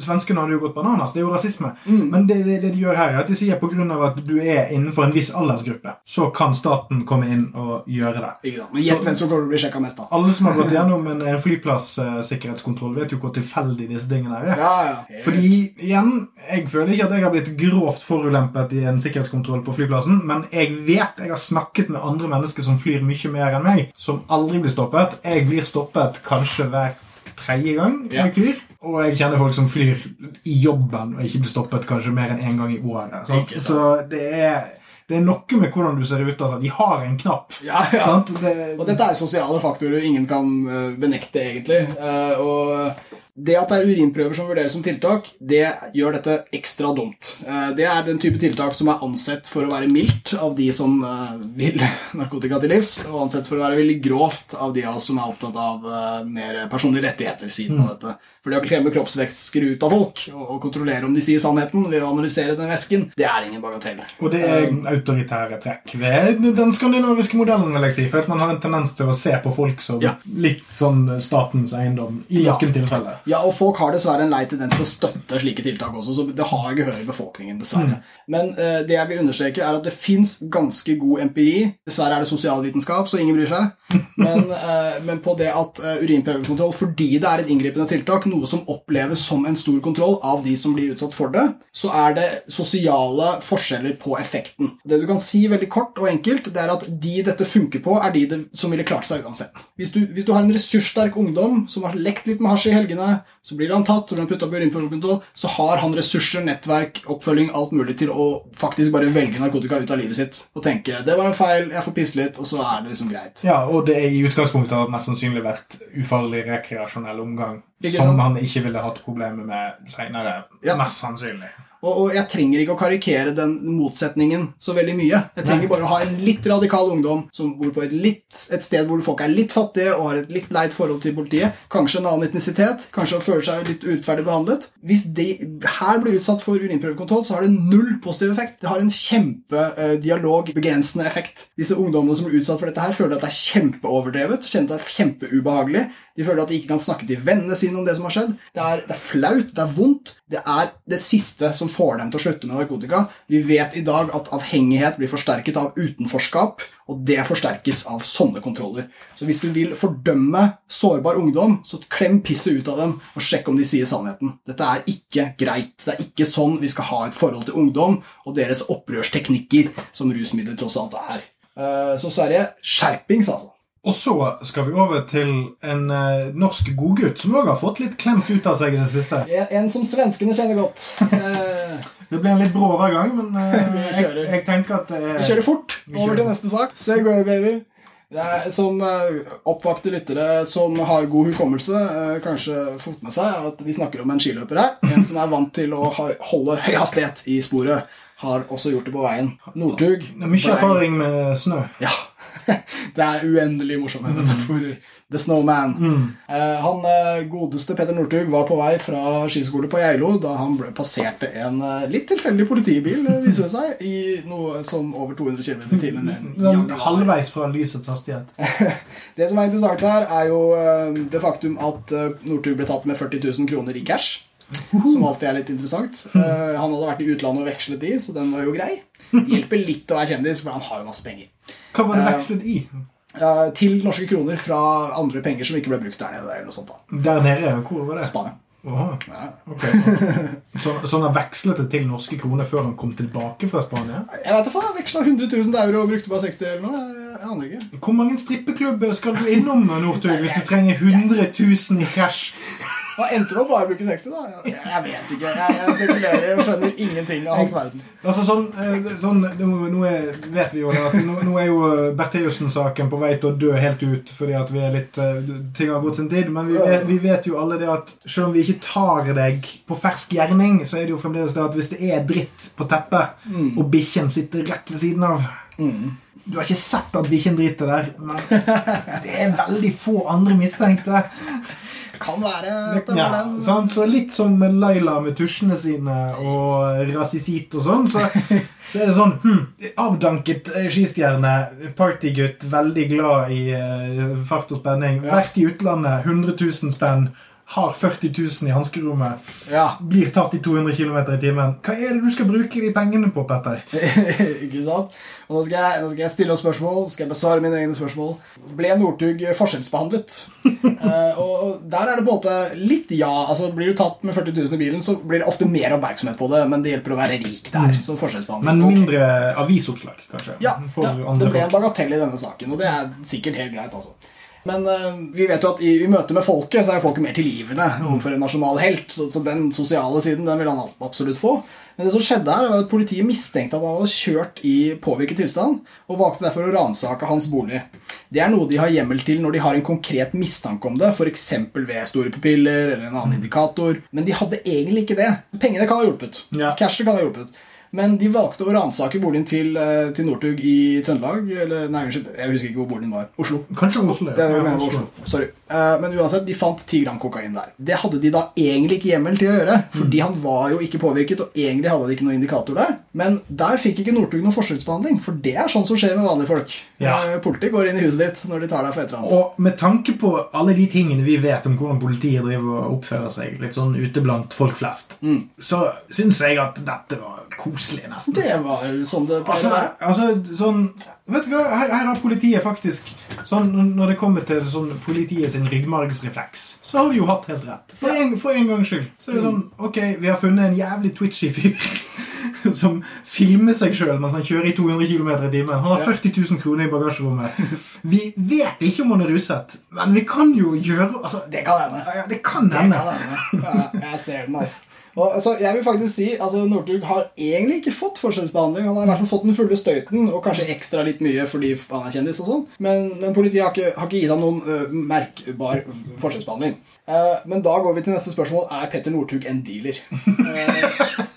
Svenskene hadde jo gått bananas. Det er jo rasisme. Men det, det, det de gjør her, er at de sier pga. at du er innenfor en viss aldersgruppe, så kan staten komme inn og gjøre det. Ikke sant? Men gjett hvem som kommer til å bli sjekka mest, da. Alle som har gått gjennom en, en flyplasssikkerhetskontroll, vet jo hvor tilfeldig disse tingene er. Ja, ja. Fordi, igjen, jeg føler ikke at jeg har blitt grovt forulempet i en sikkerhetskontroll på flyplassen, men jeg vet jeg har snakket med andre mennesker som flyr mye mer enn meg, som aldri blir stoppet. Jeg blir stoppet kanskje hver tredje gang jeg flyr. Og jeg kjenner folk som flyr i jobben og ikke blir stoppet kanskje mer enn én gang i året. Så det er, det er noe med hvordan du ser ut. Altså. De har en knapp. Ja, ja. Sant? Det, Og dette er sosiale faktorer ingen kan eh, benekte, egentlig. Eh, og det at det er urinprøver som vurderes som tiltak, det gjør dette ekstra dumt. Eh, Det er den type tiltak som er ansett for å være mildt av de som eh, vil narkotika til livs, og ansett for å være veldig grovt av de av oss som er opptatt av eh, mer personlige rettigheter siden av dette. For det å klemme kroppsvæsker ut av folk og kontrollere om de sier sannheten ved å analysere den væsken, det er ingen bagatell. Og det er autoritære trekk ved den skandinaviske modellen, vil jeg si. For at man har en tendens til å se på folk som Ja. litt sånn statens eiendom i Ja. noen tilfeller. Ja, og folk har dessverre en lei tendens til å støtte slike tiltak også, så det har gehør i befolkningen, dessverre. Men uh, det jeg vil understreke, er at det fins ganske god empiri. Dessverre er det sosialvitenskap, så ingen bryr seg. Men, eh, men på det at uh, urinprøvekontroll, fordi det er et inngripende tiltak, noe som oppleves som en stor kontroll av de som blir utsatt for det, så er det sosiale forskjeller på effekten. Det du kan si veldig kort og enkelt, det er at de dette funker på, er de det, som ville klart seg uansett. Hvis du, hvis du har en ressurssterk ungdom som har lekt litt med hasj i helgene, så blir han tatt, så blir han putta på urinprøvekontroll, så har han ressurser, nettverk, oppfølging, alt mulig til å faktisk bare velge narkotika ut av livet sitt og tenke det var en feil, jeg får pisse litt, og så er det liksom greit. Ja, og det er i utgangspunktet har mest sannsynlig vært ufarlig rekreasjonell omgang. Som han ikke ville hatt problemer med senere. Ja. Mest sannsynlig. Og, og jeg trenger ikke å karikere den motsetningen så veldig mye. Jeg trenger Nei. bare å ha en litt radikal ungdom som bor på et, litt, et sted hvor folk er litt fattige og har et litt leit forhold til politiet. Kanskje en annen etnisitet. Kanskje føler seg litt urettferdig behandlet. Hvis de her blir utsatt for urinprøvekontroll, så har det null positiv effekt. Det har en kjempedialogbegrensende effekt. Disse ungdommene som blir utsatt for dette her, føler at det er kjempeoverdrevet, kjenner at det er kjempeubehagelig. De føler at de ikke kan snakke til vennene sine om det som har skjedd. Det er, det er flaut, det er vondt. Det er det siste som får dem til å slutte med narkotika. Vi vet i dag at avhengighet blir forsterket av utenforskap, og det forsterkes av sånne kontroller. Så hvis du vil fordømme sårbar ungdom, så klem pisset ut av dem og sjekk om de sier sannheten. Dette er ikke greit. Det er ikke sånn vi skal ha et forhold til ungdom og deres opprørsteknikker, som rusmidler tross alt er. Eh, Så Sverige, skjerpings, altså. Og så skal vi over til en eh, norsk godgutt som òg har fått litt klemt ut av seg i det siste. En, som svenskene kjenner godt. Eh, Det blir en litt brå hver gang, men eh, jeg, jeg tenker at det Vi er kjører fort Vi over til neste sak. Segway, baby. Er, som eh, oppvakte lyttere som har god hukommelse, eh, kanskje fått med seg at vi snakker om en skiløper her. En som er vant til å holde høy hastighet i sporet. Har også gjort det på veien. Northug. mye erfaring med snø. Ja. det er uendelig morsomme metaforer. The Snowman. Eh, han eh, godeste Petter Northug var på vei fra skiskole på Geilo da han ble passerte en eh, litt tilfeldig politibil, viser det seg, i noe som over 200 km i timen. halvveis fra lysets hastighet. Det som er interessant her, er jo det faktum at Northug ble tatt med 40 000 kroner i cash. Som alltid er litt interessant. Han hadde vært i utlandet og vekslet de, så den var jo grei. Hjelper litt å være kjendis, for han har jo masse penger. Hva var det Eh, vekslet i? Til norske kroner fra andre penger som ikke ble brukt der nede. eller noe sånt da. Der nede? Hvor var det? Spania. Ja. Okay, Så, så han har vekslet det til norske kroner før han kom tilbake fra Spania? Jeg vet ikke, Han veksla 100 000 euro og brukte bare 60 eller noe. Jeg, jeg aner ikke. Hvor mange strippeklubber skal du innom, Northug, hvis du trenger 100 000 i cash? Hva endte det å bare bruke 60, da? Jeg, jeg vet ikke. Jeg, jeg spekulerer og skjønner ingenting av hans verden. Altså sånn, eh, sånn nå, nå er, vet vi jo det at nå, nå er jo eh, Bertheussen-saken på vei til å dø helt ut fordi at vi er litt eh, ting har gått sin tid. Men vi vet, vi vet jo alle det at selv om vi ikke tar deg på fersk gjerning, så er det jo fremdeles det at hvis det er dritt på teppet, og bikkjen sitter rett ved siden av Du har ikke sett at bikkjen driter der, men det er veldig få andre mistenkte. Kan være at det Ja, var den. Sånn, Så litt som Laila med tusjene sine og rasisit og sånn, så, så er det sånn hm, Avdanket skistjerne, partygutt, veldig glad i eh, fart og spenning. Vært i utlandet, 100 000 spenn, har 40 000 i hanskerommet. Ja, Blir tatt i 200 km i timen. Hva er det du skal bruke de pengene på, Petter? ikke sant? Og nå skal, jeg, nå skal jeg stille oss spørsmål, skal jeg besvare mine egne spørsmål. Ble Northug forskjellsbehandlet? Eh, og der er det på en måte litt ja. altså Blir du tatt med 40 000 i bilen, så blir det ofte mer oppmerksomhet på det, men det hjelper å være rik der. som forskjellsbehandling. Men mindre avisoppslag, kanskje? Ja, ja det ble en bagatell i denne saken, og det er sikkert helt greit. altså. Men uh, vi vet jo at i, i møte med folket så er folket mer tilgivende overfor en nasjonal helt. Så, så den sosiale siden den vil han absolutt få. Men det som skjedde her var at politiet mistenkte at han hadde kjørt i påvirket tilstand, og valgte derfor å ransake hans bolig. Det er noe de har hjemmel til når de har en konkret mistanke om det, f.eks. ved store pupiller eller en annen indikator. Men de hadde egentlig ikke det. Pengene kan ha hjulpet. Ja. Cashet kan ha hjulpet. Men de valgte å ransake boligen til, eh, til Northug i Trøndelag. Eller, nei, unnskyld, jeg husker ikke hvor boligen var. Oslo. Kanskje Oslo. ja. Det Ja, mener jeg, Oslo. Sorry. Eh, men uansett, de fant 10 gram kokain der. Det hadde de da egentlig ikke hjemmel til å gjøre, fordi han var jo ikke påvirket, og egentlig hadde de ikke noen indikator der. Men der fikk ikke Northug noen forskjellsbehandling, for det er sånn som skjer med vanlige folk. Ja. Eh, Politi går inn i huset ditt når de tar deg for et eller annet. Og med tanke på alle de tingene vi vet om hvordan politiet driver og oppfører seg, litt sånn ute blant folk flest, så syns jeg at dette var koselig, nesten. Det var sånn det pleier Altså, å være. altså sånn Vet du hva, her, her har politiet faktisk sånn, Når det kommer til sånn politiet sin ryggmargsrefleks, så har de jo hatt helt rett. For en, for en gangs skyld. Så er det sånn Ok, vi har funnet en jævlig twitchy fyr som filmer seg sjøl mens han kjører i 200 km i timen. Han har 40 000 kroner i bagasjerommet. Vi vet ikke om han er ruset, men vi kan jo gjøre altså, Det kan hende. ja, Det kan Det hende. kan hende. Ja, jeg ser den, altså. Og, altså, jeg vil faktisk si altså Northug har egentlig ikke fått forskjellsbehandling. Han har i hvert fall fått den fulle støyten, og kanskje ekstra litt mye fordi han er kjendis. og sånn Men, men politiet har ikke, har ikke gitt ham noen uh, merkbar forskjellsbehandling. Uh, men da går vi til neste spørsmål. Er Petter Northug en dealer?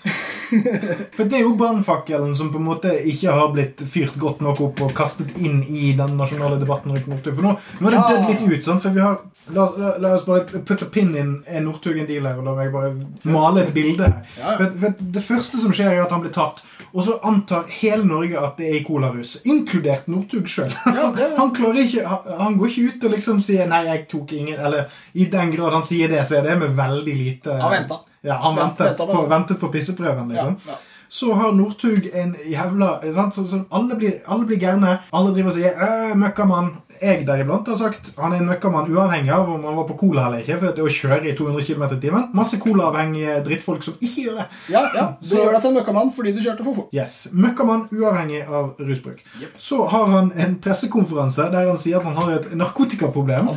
For det er jo brannfakkelen som på en måte ikke har blitt fyrt godt nok opp og kastet inn i den nasjonale debatten rundt Northug. For nå, nå er det dødd litt ut. sant? For vi har, la, la, la oss bare putte pinnen pin in en dealer, og la meg bare male et bilde her. Ja. For, for Det første som skjer, er at han blir tatt, og så antar hele Norge at det er i colarus. Inkludert Northug sjøl. Ja, Han han, han går ikke ut og liksom sier 'nei, jeg tok ingen', eller i den grad han sier det, så er det med veldig lite Han ventet. Ja, han ventet, på, ventet på pisseprøven, liksom. Ja, ja. Så har Northug en jævla sant? Så, så alle, blir, alle blir gærne. Alle driver og sier «Øh, 'møkkamann'. Jeg deriblant har sagt han er en møkkamann uavhengig av om han var på cola eller ikke. For det å kjøre i 200 km i timen. Masse colaavhengige drittfolk som ikke gjør det. Ja, ja. Du Så- gjør deg til en møkkamann fordi du kjørte for fort. Yes, Møkkamann uavhengig av rusbruk. Så har han en pressekonferanse der han sier at han har et narkotikaproblem.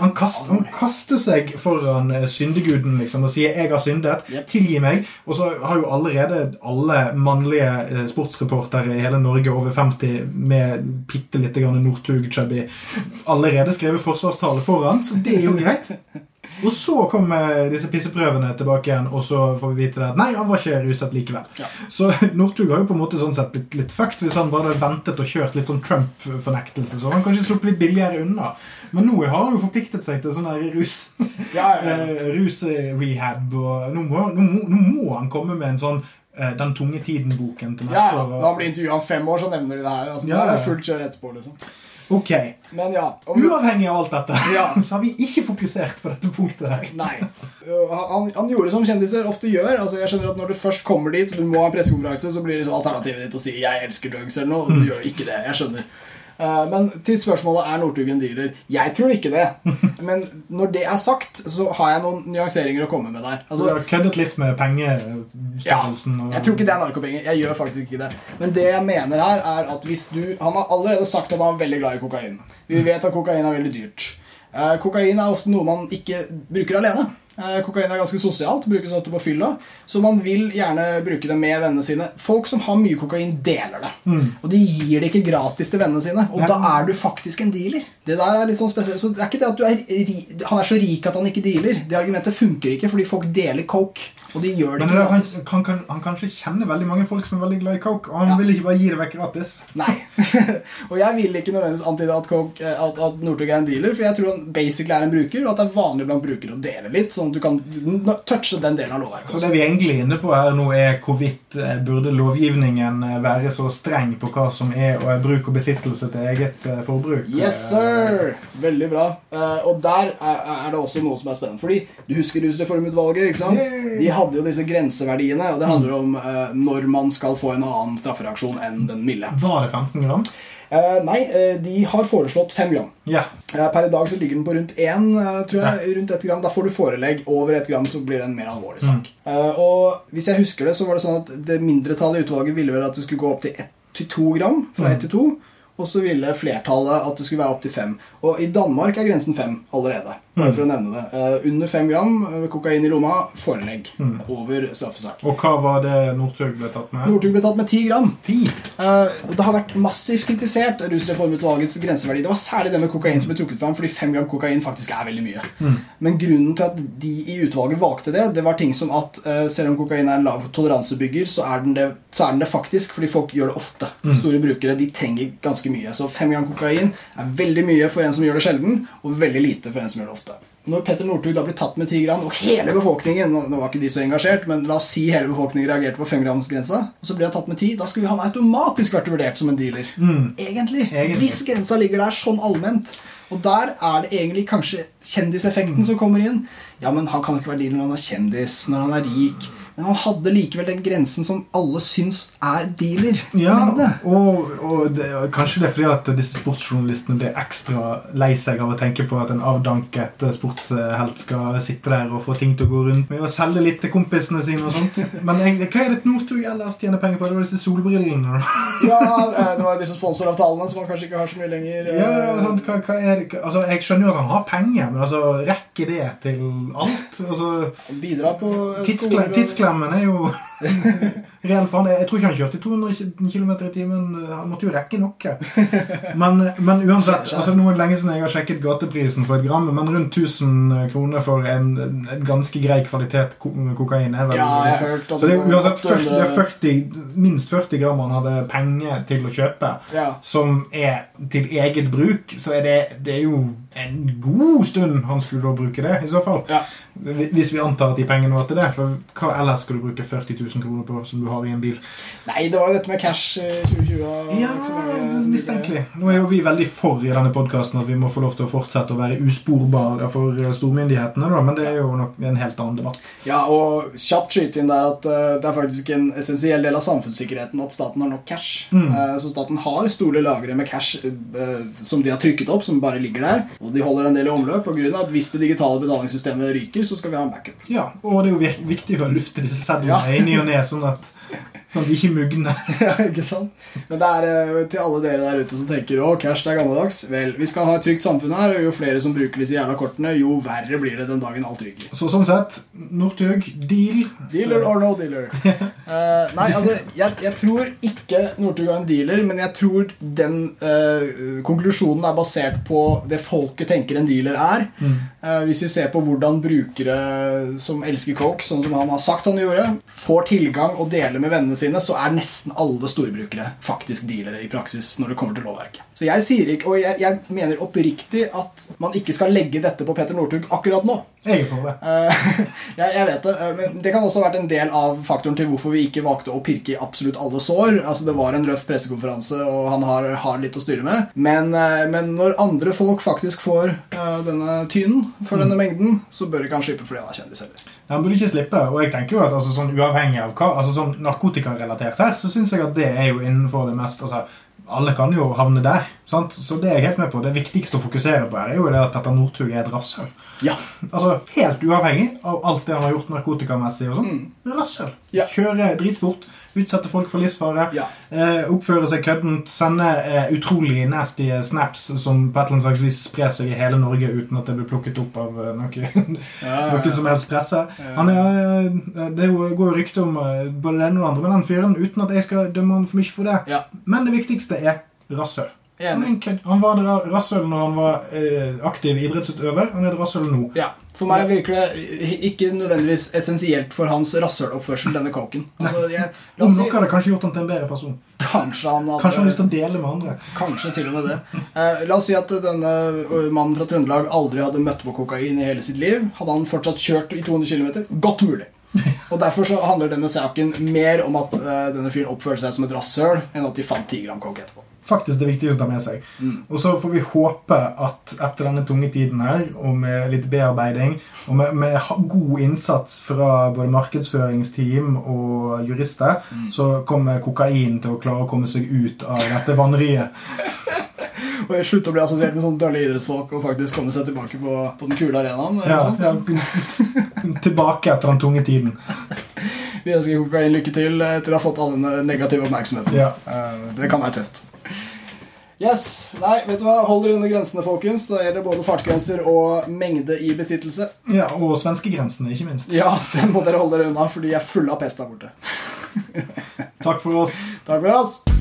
Han, kast, han kaster seg foran eh, syndeguden liksom, og sier 'jeg har syndet', yep. tilgi meg. Og så har jo allerede alle mannlige eh, sportsreportere i hele Norge over 50 med bitte lite grann Northug-chubby allerede skrevet forsvarstale foran, så det er jo greit. Og så kommer disse pisseprøvene tilbake igjen, og så får vi vite det at nei, han var ikke ruset likevel. Ja. Så Northug har jo på en måte sånn sett blitt litt fucked hvis han bare hadde ventet og kjørt litt sånn Trump-fornektelse. Så han kanskje sluppet litt billigere unna. Men nå har han jo forpliktet seg til sånn her rus. Ja, ja, ja. eh, Rusrehab, og nå må, nå, må, nå må han komme med en sånn eh, Den tunge tiden-boken til neste Ja, ja. år. Når han blir intervjua om fem år, så nevner de det her. Altså, Ja, Det ja. er fullt kjør etterpå, liksom. Ok. Men ja. Om, Uavhengig av alt dette, Ja. så har vi ikke fokusert på dette punktet her. nei. Uh, Han, han gjorde som kjendiser ofte gjør. Altså, jeg skjønner at Når du først kommer dit, og du må ha en pressekonferanse, så blir liksom alternativet ditt å si 'jeg elsker drugs' eller noe. Du gjør ikke det. Jeg skjønner. Uh, Men til spørsmålet er Northug en dealer. Jeg tror ikke det. Men når det er sagt, så har jeg noen nyanseringer å komme med der. Så Altså, du har køddet litt med pengestørrelsen. Ja, Jeg tror ikke det er narkopenger. Jeg gjør faktisk ikke det. Men det jeg mener her, er at hvis du Han har allerede sagt at han er veldig glad i kokain. Vi vet at kokain er veldig dyrt. Eh, kokain er ofte noe man ikke bruker alene. Eh, kokain er ganske sosialt, brukes ofte på fylla. Så man vil gjerne bruke det med vennene sine. Folk som har mye kokain, deler det. Og de gir det ikke gratis til vennene sine. Og Nei. da er du faktisk en dealer. Det der er litt sånn spesielt. Så det er ikke det at du er han er så rik at han ikke dealer. Det argumentet funker ikke fordi folk deler coke. Og de gjør det Men ikke det han, gratis. han, kan, han kanskje kjenner veldig mange folk som er veldig glad i coke, og han Ja. vil ikke bare gi det vekk gratis. Nei. og jeg vil ikke nødvendigvis antyde at, Coke, eh, at, at Northug er en dealer, for jeg tror han basically er en bruker, og at det er vanlig blant brukere å dele litt, sånn at du kan touche den delen av lovverket. Så det vi egentlig er inne på her nå, er hvorvidt eh, burde lovgivningen eh, være så streng på hva som er og bruk og besittelse til eget eh, forbruk. Yes, sir! Veldig bra. Og der er, det også noe som er spennende. Fordi du husker Rusreformutvalget, ikke sant? De hadde jo disse grenseverdiene, og det handler om når man skal få en annen straffereaksjon enn den milde. Var det 15 gram? Eh, nei, eh, de har foreslått fem gram. Ja. Eh, Per i dag så ligger den på rundt 1, tror jeg. Rundt 1 gram. Da får du forelegg. Over 1 gram så blir det en mer alvorlig sak. Eh, Og hvis jeg husker det, så var det sånn at det mindretallet i utvalget ville vel at det skulle gå opp til 1 til 2 gram. Fra 1 til 2. Og så ville flertallet at det skulle være opp til 5. Og i Danmark er grensen fem allerede. Bare for å nevne det. Uh, Under fem gram eh, kokain i lomma, forelegg. Over straffesak. Og hva var det Northug ble tatt med? Northug ble tatt med ti gram. 10. Uh, det har vært massivt kritisert Rusreformutvalgets grenseverdi. Det var særlig det med kokain som ble trukket fram, fordi fem gram kokain faktisk er veldig mye. Men grunnen til at de i utvalget valgte det, det var ting som at uh, selv om kokain er en lav toleransebygger, så er, den det, så er den det faktisk, fordi folk gjør det ofte. Store brukere de trenger ganske mye. Så fem gram kokain er veldig mye for en som gjør det sjelden, og veldig lite for en som gjør det ofte. Når Petter Northug da blir tatt med 10 gram, og hele befolkningen nå, var ikke de så engasjert, men la oss si hele befolkningen reagerte på 5-gramsgrensa, og så blir han tatt med 10, da skulle han automatisk vært vurdert som en dealer. Egentlig. Egentlig. Hvis grensa ligger der sånn allment. Og der er det egentlig kanskje kjendiseffekten som kommer inn. Ja, men han kan ikke være dealer når han er kjendis, når han er rik. Men han hadde likevel den grensen som alle syns er dealer. Ja, og, og det, kanskje det er fordi at disse sportsjournalistene blir ekstra lei seg av å tenke på at en avdanket eh, sportshelt skal sitte der og få ting til å gå rundt med å selge litt til kompisene sine og sånt. Men jeg, hva er det Northug ellers tjener penger på? Det var disse solbrillene. Ja, eh, det var disse sponsoravtalene som han kanskje ikke har så mye lenger. eh, Ja, sant, hva, hva er det? Altså, jeg skjønner jo at han har penger, men altså, rekker det til alt? Altså, Bidra på eh, tidsklemmen er jo reell han. Jeg tror ikke han kjørte 200 km i timen. Han måtte jo rekke noe. Men, men uansett, altså, nå er det lenge siden jeg har sjekket gateprisen for et gram, men rundt 1000 kroner for en, en ganske grei kvalitet ko kokain er vel Ja, Så det er uansett 40, det er 40, minst 40 gram han hadde penger til å kjøpe Ja. som er til eget bruk, så er det, det er jo en god stund han skulle da bruke det, i så fall. Ja. Hvis vi antar at de pengene var til det. For hva ellers skal du bruke 40 000 kroner på som du har i en bil? Nei, det var jo dette med cash i 2020. Ja, mistenkelig. Nå er jo vi veldig for i denne podkasten at vi må få lov til å fortsette å være usporbare for eh, stormyndighetene, da, men det er jo nok en helt annen debatt. Ja, og kjapt skyte inn der at eh, det er faktisk en essensiell del av samfunnssikkerheten at staten har nok cash. Mm. Eh, så staten har store lagre med cash eh, som de har trykket opp, som bare ligger der. Og de holder en del i omløp på grunn av at hvis det digitale betalingssystemet ryker, så skal vi ha en backup. Ja, Og det er jo viktig å lufte disse sedlene Ja. i ny og ne, sånn at Sånn at de ikke mugner. Ja, ikke sant? Men det er eh, til alle dere der ute som tenker å, cash det er gammeldags. Vel, vi skal ha et trygt samfunn her, og jo flere som bruker disse jævla kortene, jo verre blir det den dagen alt ryker. Så sånn sett, Northug, deal. Dealer or no dealer? uh, nei, altså, jeg, jeg tror ikke Northug er en dealer, men jeg tror den uh, konklusjonen er basert på det folket tenker en dealer er. Eh, hvis vi ser på hvordan brukere som elsker coke, sånn som han har sagt han gjorde, får tilgang og deler med vennene sine, så er nesten alle storbrukere faktisk dealere i praksis når det kommer til lovverket. Så jeg sier ikke, og jeg, jeg mener oppriktig at man ikke skal legge dette på Peter Northug akkurat nå. Jeg det. Eh, jeg, vet det, eh, men det kan også ha vært en del av faktoren til hvorfor vi ikke valgte å pirke i absolutt alle sår. Altså Det var en røff pressekonferanse, og han har, har litt å styre med. Men, eh, men når andre folk faktisk får denne tynen for denne mengden, så bør ikke han slippe fordi han er kjendis heller. Han burde ikke slippe. Og jeg tenker jo at altså, sånn uavhengig av hva altså sånn narkotikarelatert her, så syns jeg at det er jo innenfor det mest altså, Alle kan jo havne der. Sant? Så det er jeg helt med på. Det viktigste å fokusere på her er jo det at Petter Northug er et rasshøl. Ja. Altså, Helt uavhengig av alt det han har gjort narkotikamessig. og sånn. Rasshøl. Ja. Kjøre dritfort, utsette folk for livsfare, Ja. eh, oppføre seg køddent, sende eh, utrolig nasty snaps som på et eller annet slags vis sprer seg i hele Norge uten at det blir plukket opp av eh, noe, noen som helst presse. Han er, eh, det går jo rykte om eh, både det ene og det andre med den fyren, uten at jeg skal dømme han for mye for det. Men det viktigste er rasshøl. Han, han var ra- rasshøl når han var eh, aktiv idrettsutøver. Han er et rasshøl nå. Ja. For meg virker det ikke nødvendigvis essensielt for hans rasshøloppførsel, denne coken. Altså, jeg, Om noe hadde kanskje gjort han til en bedre person. kanskje han hadde Kanskje han lyst til å dele med andre. Kanskje til og med det. Eh, la oss si at denne mannen fra Trøndelag aldri hadde møtt på kokain i hele sitt liv. Hadde han fortsatt kjørt i 200 km? Godt mulig. Og Derfor så handler denne saken mer om at uh, denne fyren oppførte seg som et rasshøl, enn at de fant 10 gram coke etterpå. Faktisk det viktigste å ta med seg. Og så får vi håpe at etter denne tunge tiden her, og med litt bearbeiding, og med, med god innsats fra både markedsføringsteam og jurister, så kommer kokain til å klare å komme seg ut av dette vanneriet Og slutte å bli assosiert med sånne dølle idrettsfolk og faktisk komme seg tilbake på, på den kule arenaen. Ja, ja, tilbake etter den tunge tiden. Vi ønsker kokain lykke til etter å ha fått all den negative oppmerksomheten. Ja. Eh, det kan være tøft. Yes, nei, vet du hva? Hold dere under grensene, folkens. Da gjelder både fartsgrenser og mengde i besittelse. ja og svenskegrensene, ikke minst. Ja, den må dere holde dere unna, for de er fulle av pest der borte. Takk for oss. Takk for oss.